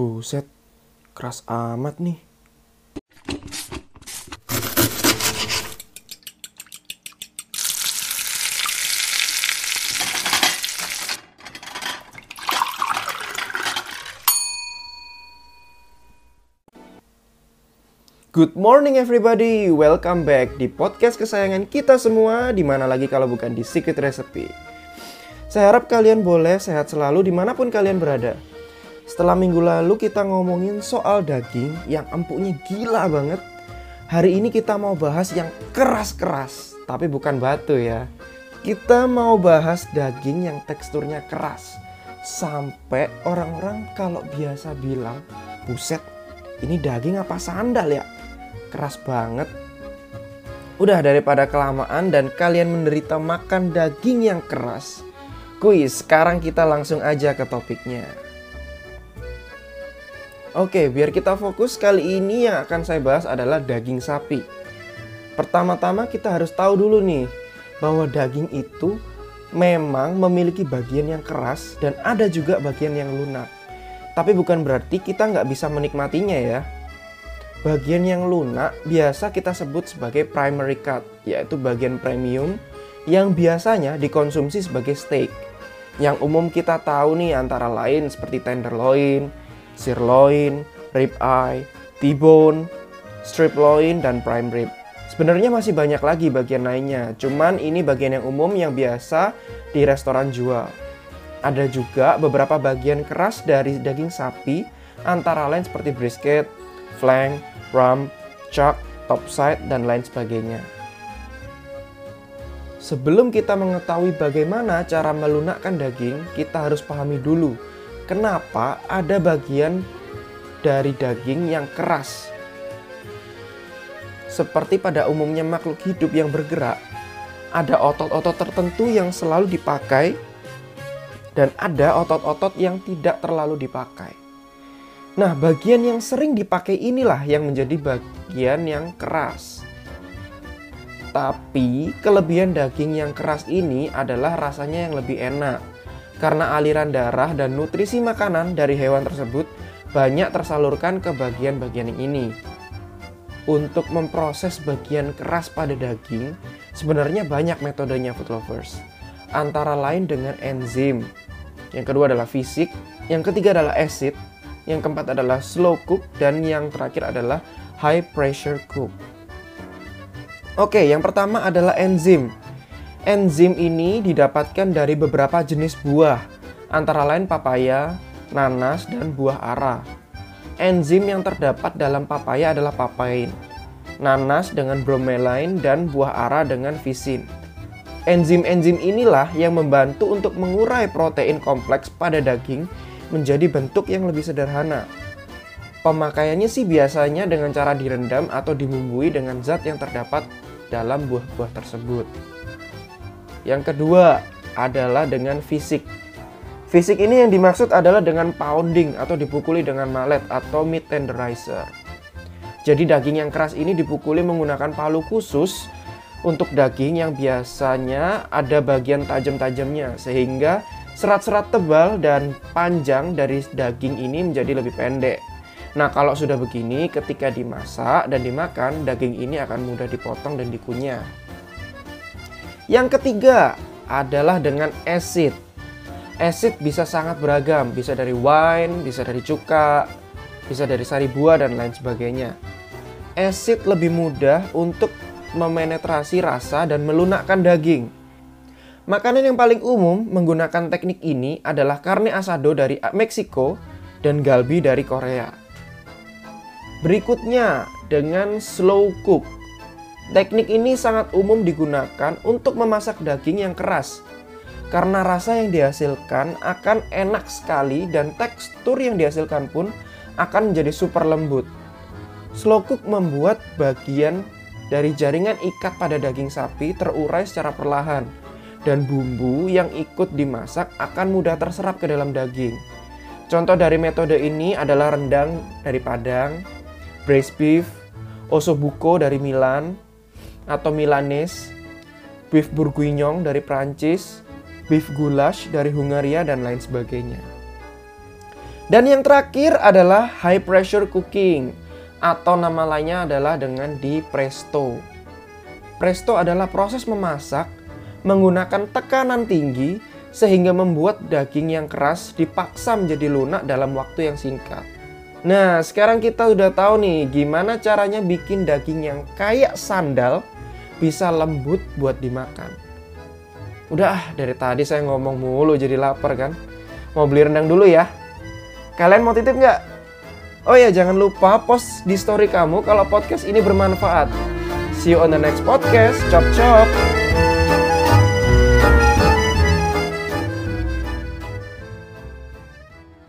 Buset, keras amat nih. Good morning everybody, welcome back di podcast kesayangan kita semua Di mana lagi kalau bukan di Secret Recipe. Saya harap kalian boleh sehat selalu di mana pun kalian berada Setelah minggu lalu kita ngomongin soal daging yang empuknya gila banget Hari ini kita mau bahas yang keras-keras Tapi bukan batu ya Kita mau bahas daging yang teksturnya keras Sampai orang-orang kalau biasa bilang Buset, ini daging apa sandal ya? keras banget. Udah daripada kelamaan dan kalian menderita makan daging yang keras. Kuis, sekarang kita langsung aja ke topiknya. Oke, biar kita fokus kali ini yang akan saya bahas adalah daging sapi. Pertama-tama kita harus tahu dulu nih bahwa daging itu memang memiliki bagian yang keras dan ada juga bagian yang lunak. Tapi bukan berarti kita nggak bisa menikmatinya ya. Bagian yang lunak biasa kita sebut sebagai primary cut, yaitu bagian premium yang biasanya dikonsumsi sebagai steak. Yang umum kita tahu nih antara lain seperti tenderloin, sirloin, rib eye, T-bone, strip loin, dan prime rib. Sebenarnya masih banyak lagi bagian lainnya, cuman ini bagian yang umum yang biasa di restoran jual. Ada juga beberapa bagian keras dari daging sapi, antara lain seperti brisket, flank, rump, chuck, topside, dan lain sebagainya. Sebelum kita mengetahui bagaimana cara melunakkan daging, kita harus pahami dulu kenapa ada bagian dari daging yang keras. Seperti pada umumnya makhluk hidup yang bergerak, ada otot-otot tertentu yang selalu dipakai dan ada otot-otot yang tidak terlalu dipakai. Nah, bagian yang sering dipakai inilah yang menjadi bagian yang keras. Tapi, kelebihan daging yang keras ini adalah rasanya yang lebih enak. Karena aliran darah dan nutrisi makanan dari hewan tersebut banyak tersalurkan ke bagian-bagian ini. Untuk memproses bagian keras pada daging, sebenarnya banyak metodenya food lovers. Antara lain dengan enzim. Yang kedua adalah fisik, yang ketiga adalah acid, yang keempat adalah slow cook, dan yang terakhir adalah high pressure cook. Oke, yang pertama adalah enzim. Enzim ini didapatkan dari beberapa jenis buah, antara lain papaya, nanas, dan buah ara. Enzim yang terdapat dalam papaya adalah papain, nanas dengan bromelain, dan buah ara dengan visin. Enzim-enzim inilah yang membantu untuk mengurai protein kompleks pada daging menjadi bentuk yang lebih sederhana. Pemakaiannya sih biasanya dengan cara direndam atau dibumbui dengan zat yang terdapat dalam buah-buah tersebut. Yang kedua adalah dengan fisik. Fisik ini yang dimaksud adalah dengan pounding atau dipukuli dengan malet atau meat tenderizer. Jadi daging yang keras ini dipukuli menggunakan palu khusus untuk daging yang biasanya ada bagian tajam-tajamnya sehingga Serat-serat tebal dan panjang dari daging ini menjadi lebih pendek. Nah, kalau sudah begini, ketika dimasak dan dimakan, daging ini akan mudah dipotong dan dikunyah. Yang ketiga adalah dengan acid. Acid bisa sangat beragam, bisa dari wine, bisa dari cuka, bisa dari sari buah, dan lain sebagainya. Acid lebih mudah untuk memenetrasi rasa dan melunakkan daging. Makanan yang paling umum menggunakan teknik ini adalah carne asado dari Meksiko dan galbi dari Korea. Berikutnya dengan slow cook. Teknik ini sangat umum digunakan untuk memasak daging yang keras karena rasa yang dihasilkan akan enak sekali dan tekstur yang dihasilkan pun akan menjadi super lembut. Slow cook membuat bagian dari jaringan ikat pada daging sapi terurai secara perlahan dan bumbu yang ikut dimasak akan mudah terserap ke dalam daging. Contoh dari metode ini adalah rendang dari Padang, braised beef, ossobuco dari Milan, atau Milanese, beef bourguignon dari Prancis, beef goulash dari Hungaria, dan lain sebagainya. Dan yang terakhir adalah high pressure cooking atau nama lainnya adalah dengan di presto. Presto adalah proses memasak menggunakan tekanan tinggi sehingga membuat daging yang keras dipaksa menjadi lunak dalam waktu yang singkat. Nah, sekarang kita udah tahu nih gimana caranya bikin daging yang kayak sandal bisa lembut buat dimakan. Udah, dari tadi saya ngomong mulu jadi lapar kan. Mau beli rendang dulu ya. Kalian mau titip nggak? Oh ya, jangan lupa post di story kamu kalau podcast ini bermanfaat. See you on the next podcast. Chop chop.